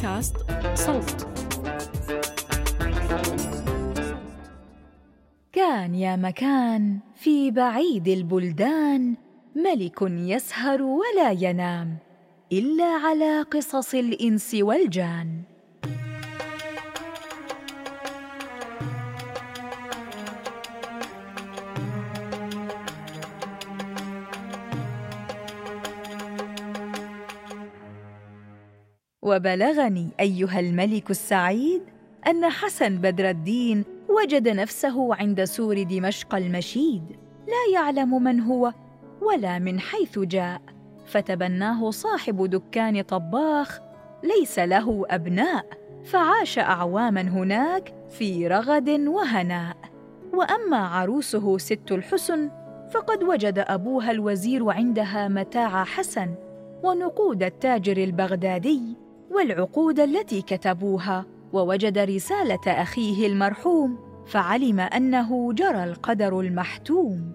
بودكاست صوت. كان يا مكان في بعيد البلدان ملك يسهر ولا ينام إلا على قصص الإنس والجان. وبلغني أيها الملك السعيد أن حسن بدر الدين وجد نفسه عند سور دمشق المشيد. لا يعلم من هو ولا من حيث جاء. فتبناه صاحب دكان طباخ ليس له أبناء فعاش أعواما هناك في رغد وهناء. وأما عروسه ست الحسن فقد وجد أبوها الوزير عندها متاع حسن ونقود التاجر البغدادي. والعقود التي كتبوها ووجد رسالة أخيه المرحوم فعلم أنه جرى القدر المحتوم.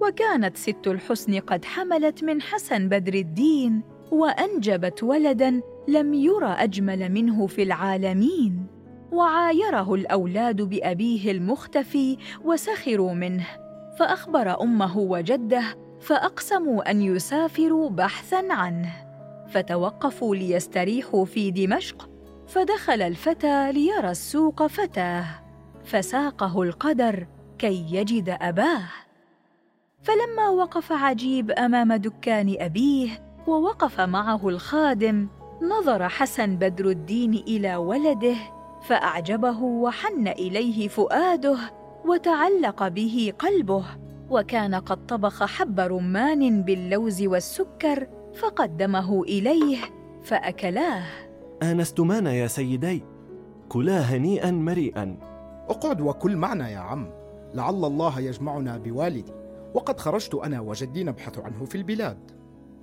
وكانت ست الحسن قد حملت من حسن بدر الدين وأنجبت ولدا لم ير أجمل منه في العالمين. وعايره الأولاد بأبيه المختفي وسخروا منه فأخبر أمه وجده فأقسموا أن يسافروا بحثا عنه. فتوقفوا ليستريحوا في دمشق فدخل الفتى ليرى السوق فتاه فساقه القدر كي يجد أباه. فلما وقف عجيب أمام دكان أبيه ووقف معه الخادم نظر حسن بدر الدين إلى ولده فأعجبه وحن إليه فؤاده وتعلق به قلبه وكان قد طبخ حب رمان باللوز والسكر فقدمه إليه فأكلاه. آنستمان يا سيدي؟ كلا هنيئا مريئا. أقعد وكل معنا يا عم. لعل الله يجمعنا بوالدي. وقد خرجت أنا وجدي نبحث عنه في البلاد.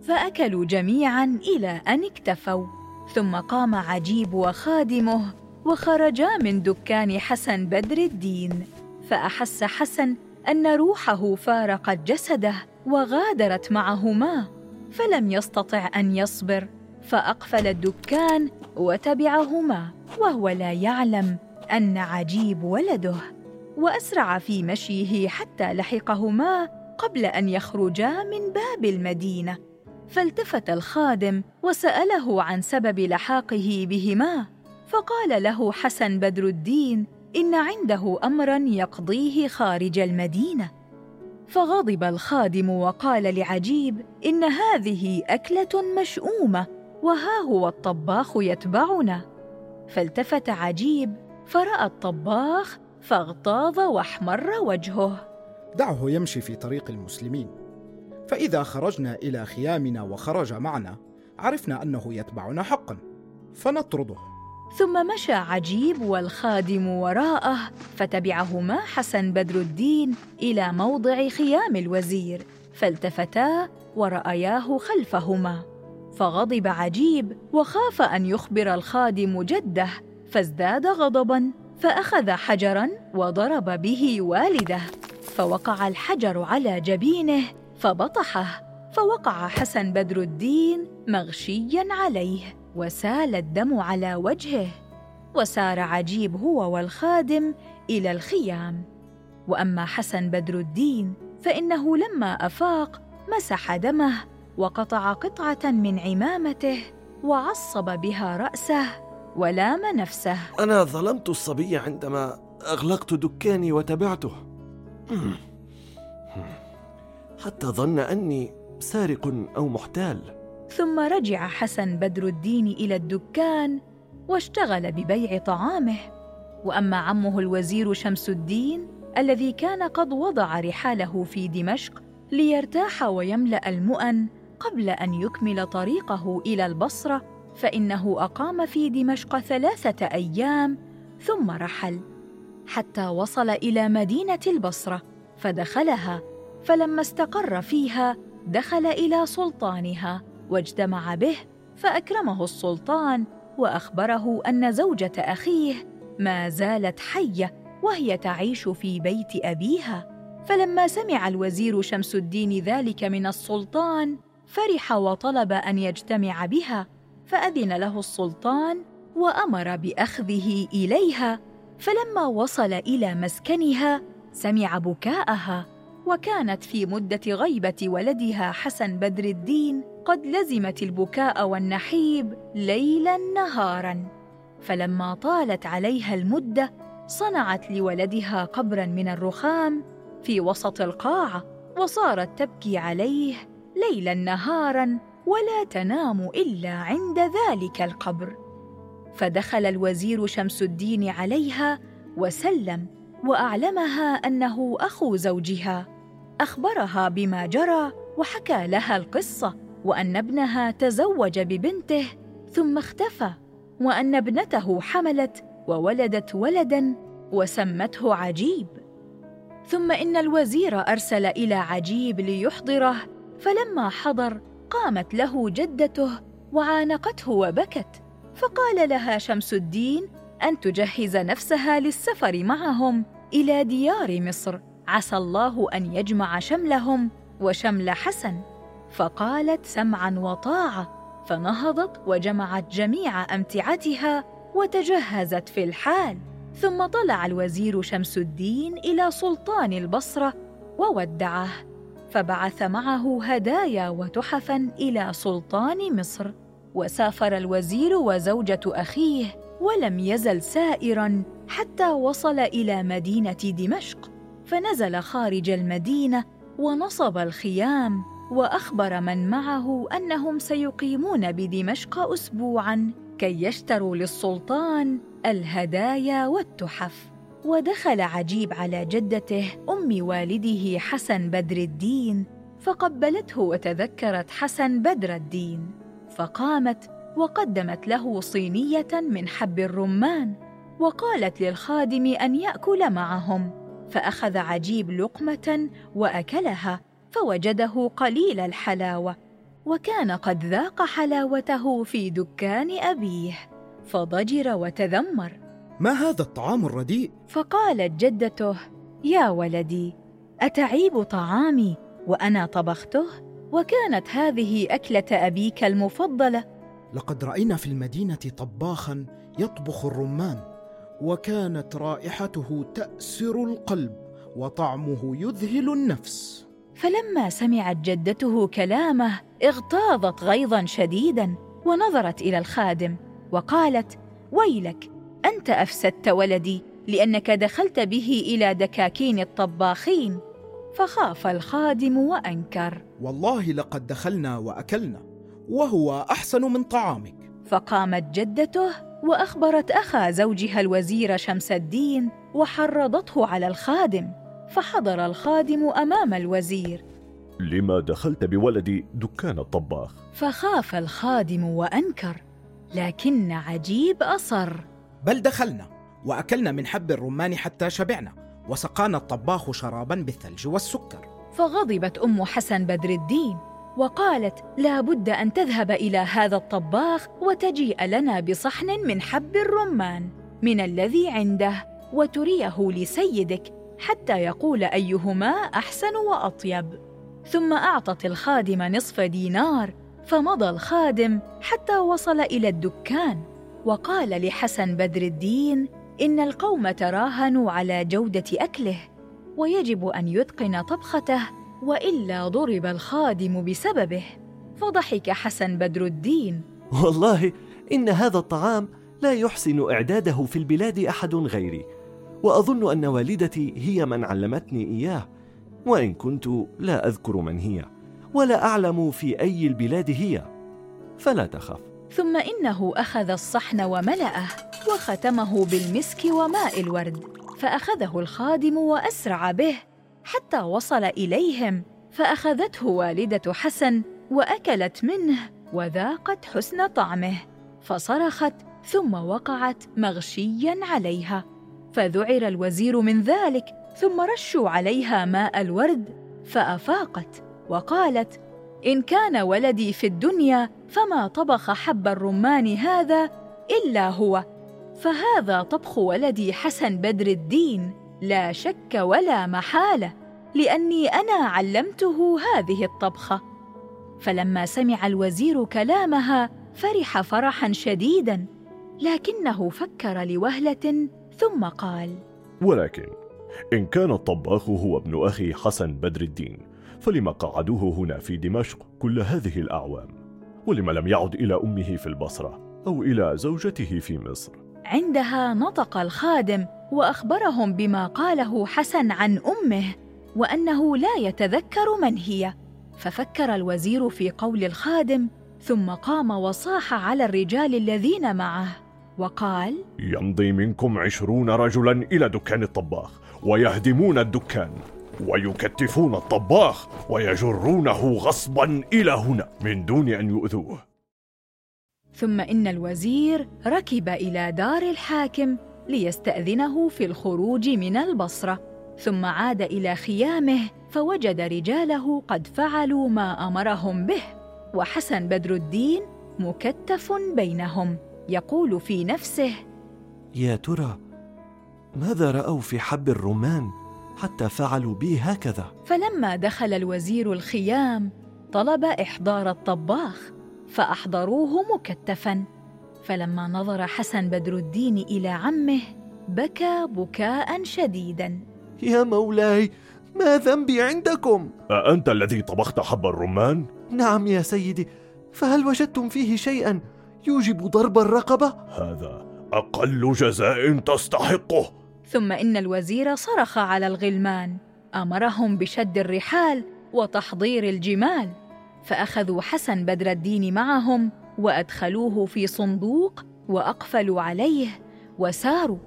فأكلوا جميعا إلى أن اكتفوا. ثم قام عجيب وخادمه وخرجا من دكان حسن بدر الدين. فأحس حسن أن روحه فارقت جسده وغادرت معهما. فلم يستطع أن يصبر فأقفل الدكان وتبعهما وهو لا يعلم أن عجيب ولده. وأسرع في مشيه حتى لحقهما قبل أن يخرجا من باب المدينة. فالتفت الخادم وسأله عن سبب لحاقه بهما فقال له حسن بدر الدين إن عنده امرا يقضيه خارج المدينة. فغضب الخادم وقال لعجيب إن هذه أكلة مشؤومة وها هو الطباخ يتبعنا. فالتفت عجيب فرأى الطباخ فاغتاظ واحمر وجهه. دعه يمشي في طريق المسلمين. فإذا خرجنا إلى خيامنا وخرج معنا عرفنا أنه يتبعنا حقا فنطرده. ثم مشى عجيب والخادم وراءه فتبعهما حسن بدر الدين إلى موضع خيام الوزير فالتفتا ورأياه خلفهما. فغضب عجيب وخاف أن يخبر الخادم جده فازداد غضبا فأخذ حجرا وضرب به والده. فوقع الحجر على جبينه فبطحه. فوقع حسن بدر الدين مغشيا عليه. وسال الدم على وجهه وسار عجيب هو والخادم إلى الخيام. وأما حسن بدر الدين فإنه لما أفاق مسح دمه وقطع قطعة من عمامته وعصب بها رأسه ولام نفسه. أنا ظلمت الصبي عندما أغلقت دكاني وتبعته حتى ظن أني سارق أو محتال. ثم رجع حسن بدر الدين إلى الدكان واشتغل ببيع طعامه. وأما عمه الوزير شمس الدين الذي كان قد وضع رحاله في دمشق ليرتاح ويملأ المؤن قبل أن يكمل طريقه إلى البصرة فإنه أقام في دمشق ثلاثة أيام ثم رحل حتى وصل إلى مدينة البصرة فدخلها فلما استقر فيها دخل إلى سلطانها. واجتمع به فأكرمه السلطان وأخبره أن زوجة أخيه ما زالت حية وهي تعيش في بيت أبيها. فلما سمع الوزير شمس الدين ذلك من السلطان فرح وطلب أن يجتمع بها فأذن له السلطان وأمر بأخذه إليها. فلما وصل إلى مسكنها سمع بكاءها وكانت في مدة غيبة ولدها حسن بدر الدين قد لزمت البكاء والنحيب ليلا نهارا. فلما طالت عليها المدة صنعت لولدها قبرا من الرخام في وسط القاعة وصارت تبكي عليه ليلا نهارا ولا تنام إلا عند ذلك القبر. فدخل الوزير شمس الدين عليها وسلم وأعلمها أنه أخو زوجها. أخبرها بما جرى وحكى لها القصة وأن ابنها تزوج ببنته ثم اختفى وأن ابنته حملت وولدت ولدا وسمته عجيب. ثم إن الوزير أرسل إلى عجيب ليحضره فلما حضر قامت له جدته وعانقته وبكت فقال لها شمس الدين أن تجهز نفسها للسفر معهم إلى ديار مصر. عسى الله أن يجمع شملهم وشمل حسن. فقالت سمعا وطاعة فنهضت وجمعت جميع أمتعتها وتجهزت في الحال. ثم طلع الوزير شمس الدين إلى سلطان البصرة وودعه فبعث معه هدايا وتحفا إلى سلطان مصر. وسافر الوزير وزوجة أخيه ولم يزل سائرا حتى وصل إلى مدينة دمشق. فنزل خارج المدينة ونصب الخيام وأخبر من معه أنهم سيقيمون بدمشق اسبوعا كي يشتروا للسلطان الهدايا والتحف. ودخل عجيب على جدته أم والده حسن بدر الدين فقبلته وتذكرت حسن بدر الدين. فقامت وقدمت له صينية من حب الرمان وقالت للخادم أن يأكل معهم. فأخذ عجيب لقمة وأكلها فوجده قليل الحلاوة وكان قد ذاق حلاوته في دكان أبيه فضجر وتذمر. ما هذا الطعام الرديء؟ فقالت جدته يا ولدي أتعيب طعامي وأنا طبخته؟ وكانت هذه أكلة أبيك المفضلة. لقد رأينا في المدينة طباخا يطبخ الرمان. وكانت رائحته تأسر القلب وطعمه يذهل النفس. فلما سمعت جدته كلامه اغتاظت غيظا شديدا ونظرت إلى الخادم وقالت ويلك أنت أفسدت ولدي لأنك دخلت به إلى دكاكين الطباخين. فخاف الخادم وأنكر. والله لقد دخلنا وأكلنا وهو أحسن من طعامك. فقامت جدته وأخبرت أخا زوجها الوزير شمس الدين وحرضته على الخادم فحضر الخادم أمام الوزير. لما دخلت بولدي دكان الطباخ. فخاف الخادم وأنكر لكن عجيب أصر. بل دخلنا وأكلنا من حب الرمان حتى شبعنا وسقانا الطباخ شرابا بالثلج والسكر. فغضبت أم حسن بدر الدين وقالت لا بد أن تذهب إلى هذا الطباخ وتجيء لنا بصحن من حب الرمان من الذي عنده وتريه لسيدك حتى يقول أيهما أحسن وأطيب. ثم أعطت الخادم نصف دينار فمضى الخادم حتى وصل إلى الدكان وقال لحسن بدر الدين إن القوم تراهنوا على جودة أكله ويجب أن يتقن طبخته وإلا ضرب الخادم بسببه. فضحك حسن بدر الدين. والله إن هذا الطعام لا يحسن إعداده في البلاد أحد غيري. وأظن أن والدتي هي من علمتني إياه. وإن كنت لا أذكر من هي ولا أعلم في أي البلاد هي. فلا تخف. ثم إنه أخذ الصحن وملأه وختمه بالمسك وماء الورد. فأخذه الخادم وأسرع به. حتى وصل إليهم. فأخذته والدة حسن وأكلت منه وذاقت حسن طعمه. فصرخت ثم وقعت مغشيا عليها. فذعر الوزير من ذلك ثم رشوا عليها ماء الورد. فأفاقت وقالت إن كان ولدي في الدنيا فما طبخ حب الرمان هذا إلا هو. فهذا طبخ ولدي حسن بدر الدين. لا شك ولا محالة لأني أنا علمته هذه الطبخة. فلما سمع الوزير كلامها فرح فرحا شديدا لكنه فكر لوهلة ثم قال ولكن إن كان الطباخ هو ابن أخي حسن بدر الدين فلما قعدوه هنا في دمشق كل هذه الأعوام؟ ولم لم يعد إلى أمه في البصرة أو إلى زوجته في مصر؟ عندها نطق الخادم وأخبرهم بما قاله حسن عن أمه وأنه لا يتذكر من هي. ففكر الوزير في قول الخادم ثم قام وصاح على الرجال الذين معه وقال يمضي منكم عشرون رجلا إلى دكان الطباخ ويهدمون الدكان ويكتفون الطباخ ويجرونه غصبا إلى هنا من دون أن يؤذوه. ثم إن الوزير ركب إلى دار الحاكم ليستأذنه في الخروج من البصرة ثم عاد إلى خيامه فوجد رجاله قد فعلوا ما أمرهم به وحسن بدر الدين مكتف بينهم يقول في نفسه يا ترى ماذا رأوا في حب الرمان حتى فعلوا بي هكذا؟ فلما دخل الوزير الخيام طلب إحضار الطباخ فأحضروه مكتفا. فلما نظر حسن بدر الدين إلى عمه بكى بكاء شديدا. يا مولاي ما ذنبي عندكم؟ أأنت الذي طبخت حب الرمان؟ نعم يا سيدي فهل وجدتم فيه شيئا يوجب ضرب الرقبة؟ هذا أقل جزاء تستحقه. ثم إن الوزير صرخ على الغلمان أمرهم بشد الرحال وتحضير الجمال. فأخذوا حسن بدر الدين معهم وأدخلوه في صندوق وأقفلوا عليه وساروا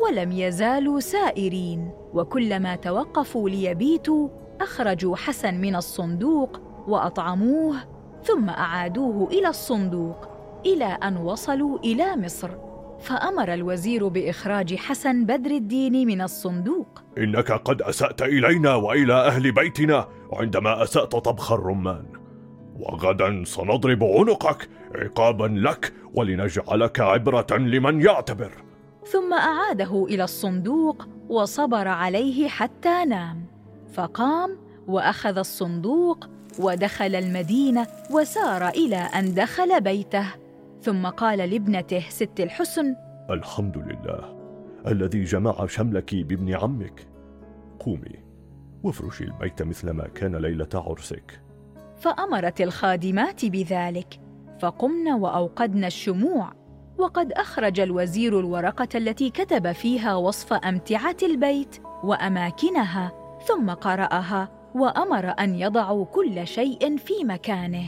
ولم يزالوا سائرين. وكلما توقفوا ليبيتوا أخرجوا حسن من الصندوق وأطعموه ثم أعادوه إلى الصندوق إلى أن وصلوا إلى مصر. فأمر الوزير بإخراج حسن بدر الدين من الصندوق. إنك قد أسأت إلينا وإلى أهل بيتنا عندما أسأت طبخ الرمان. وغدا سنضرب عنقك عقابا لك ولنجعلك عبرة لمن يعتبر. ثم أعاده إلى الصندوق وصبر عليه حتى نام. فقام وأخذ الصندوق ودخل المدينة وسار إلى أن دخل بيته. ثم قال لابنته ست الحسن الحمد لله الذي جمع شملك بابن عمك. قومي وافرشي البيت مثلما كان ليلة عرسك. فأمرت الخادمات بذلك فقمن واوقدن الشموع وقد أخرج الوزير الورقة التي كتب فيها وصف أمتعة البيت وأماكنها ثم قرأها وأمر أن يضعوا كل شيء في مكانه.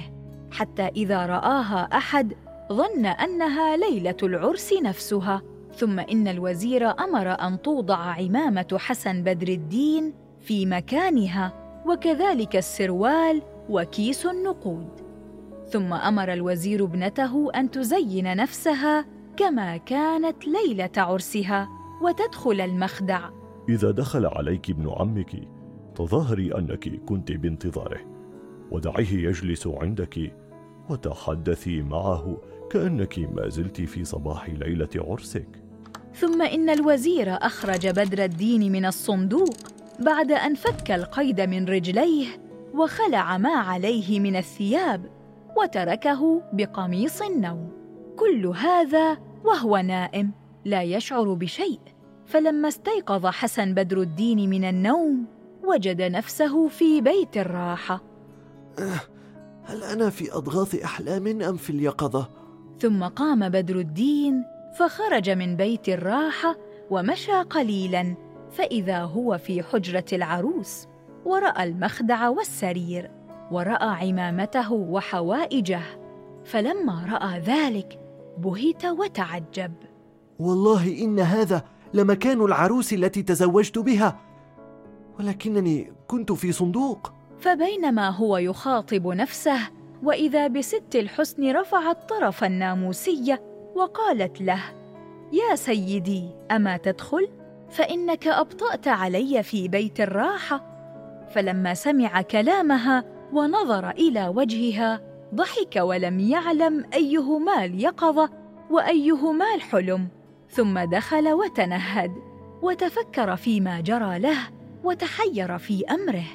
حتى إذا رآها أحد ظن أنها ليلة العرس نفسها ثم إن الوزير أمر أن توضع عمامة حسن بدر الدين في مكانها وكذلك السروال وكيس النقود. ثم أمر الوزير ابنته أن تزين نفسها كما كانت ليلة عرسها وتدخل المخدع. إذا دخل عليك ابن عمك تظاهري أنك كنت بانتظاره. ودعيه يجلس عندك وتحدثي معه كأنك ما زلت في صباح ليلة عرسك. ثم إن الوزير أخرج بدر الدين من الصندوق بعد أن فك القيد من رجليه وخلع ما عليه من الثياب وتركه بقميص النوم. كل هذا وهو نائم لا يشعر بشيء. فلما استيقظ حسن بدر الدين من النوم وجد نفسه في بيت الراحة. هل أنا في أضغاث أحلام أم في اليقظة؟ ثم قام بدر الدين فخرج من بيت الراحة ومشى قليلا فإذا هو في حجرة العروس. ورأى المخدع والسرير ورأى عمامته وحوائجه فلما رأى ذلك بهت وتعجب. والله إن هذا لمكان العروس التي تزوجت بها ولكنني كنت في صندوق. فبينما هو يخاطب نفسه وإذا بست الحسن رفعت طرف الناموسية وقالت له يا سيدي أما تدخل؟ فإنك أبطأت علي في بيت الراحة فلما سمع كلامها ونظر إلى وجهها ضحك ولم يعلم أيهما اليقظة وأيهما الحلم. ثم دخل وتنهد وتفكر فيما جرى له وتحير في أمره.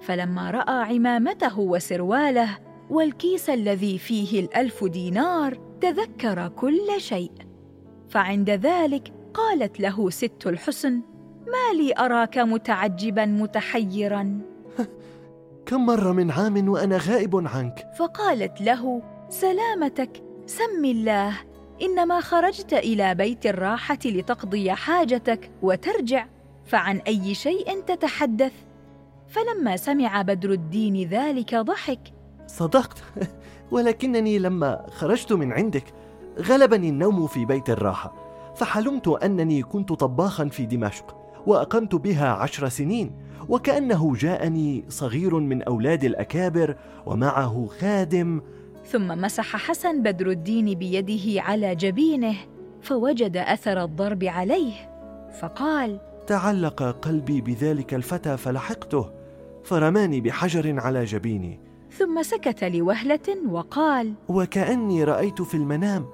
فلما رأى عمامته وسرواله والكيس الذي فيه الألف دينار تذكر كل شيء. فعند ذلك قالت له ست الحسن ما لي أراك متعجبا متحيرا. كم مر من عام وأنا غائب عنك. فقالت له سلامتك سم الله. إنما خرجت إلى بيت الراحة لتقضي حاجتك وترجع فعن أي شيء تتحدث. فلما سمع بدر الدين ذلك ضحك. صدقت ولكنني لما خرجت من عندك غلبني النوم في بيت الراحة فحلمت أنني كنت طباخا في دمشق. وأقمت بها عشر سنين وكأنه جاءني صغير من أولاد الأكابر ومعه خادم. ثم مسح حسن بدر الدين بيده على جبينه فوجد أثر الضرب عليه فقال تعلق قلبي بذلك الفتى فلحقته فرماني بحجر على جبيني. ثم سكت لوهلة وقال وكأني رأيت في المنام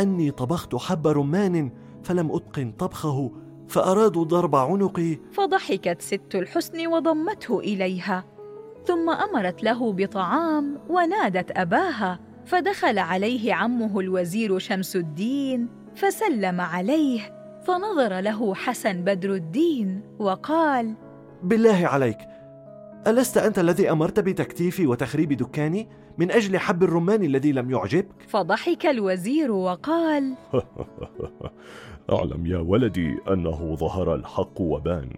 أني طبخت حب رمان فلم أتقن طبخه فأرادوا ضرب عنقي فضحكت ست الحسن وضمته إليها. ثم أمرت له بطعام ونادت أباها. فدخل عليه عمه الوزير شمس الدين فسلم عليه. فنظر له حسن بدر الدين وقال بالله عليك ألست أنت الذي أمرت بتكتيفي وتخريب دكاني من أجل حب الرمان الذي لم يعجبك؟ فضحك الوزير وقال أعلم يا ولدي أنه ظهر الحق وبان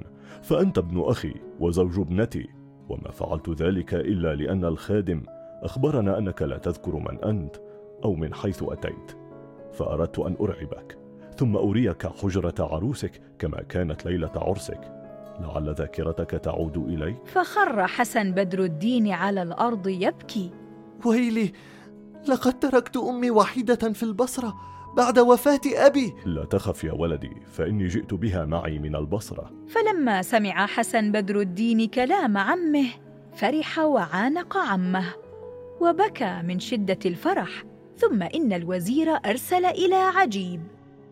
فأنت ابن أخي وزوج ابنتي. وما فعلت ذلك إلا لأن الخادم أخبرنا أنك لا تذكر من أنت أو من حيث أتيت فأردت أن أرعبك ثم أريك حجرة عروسك كما كانت ليلة عرسك. لعل ذاكرتك تعود إليك. فخر حسن بدر الدين على الأرض يبكي. ويلي لقد تركت أمي وحيده في البصرة. بعد وفاة أبي. لا تخف يا ولدي فإني جئت بها معي من البصرة. فلما سمع حسن بدر الدين كلام عمه فرح وعانق عمه وبكى من شدة الفرح ثم إن الوزير أرسل إلى عجيب.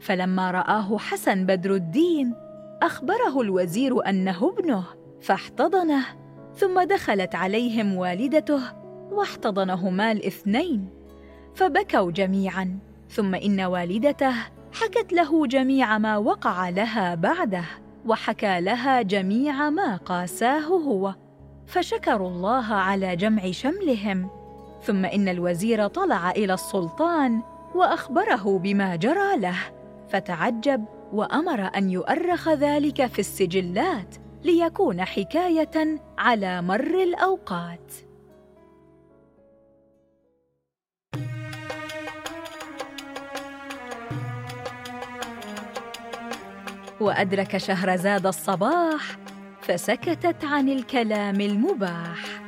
فلما رآه حسن بدر الدين أخبره الوزير أنه ابنه فاحتضنه ثم دخلت عليهم والدته واحتضنهما الاثنين فبكوا جميعا. ثم إن والدته حكت له جميع ما وقع لها بعده وحكى لها جميع ما قاساه هو فشكروا الله على جمع شملهم. ثم إن الوزير طلع إلى السلطان وأخبره بما جرى له فتعجب وأمر أن يؤرخ ذلك في السجلات ليكون حكاية على مر الأوقات. وأدرك شهرزاد الصباح فسكتت عن الكلام المباح.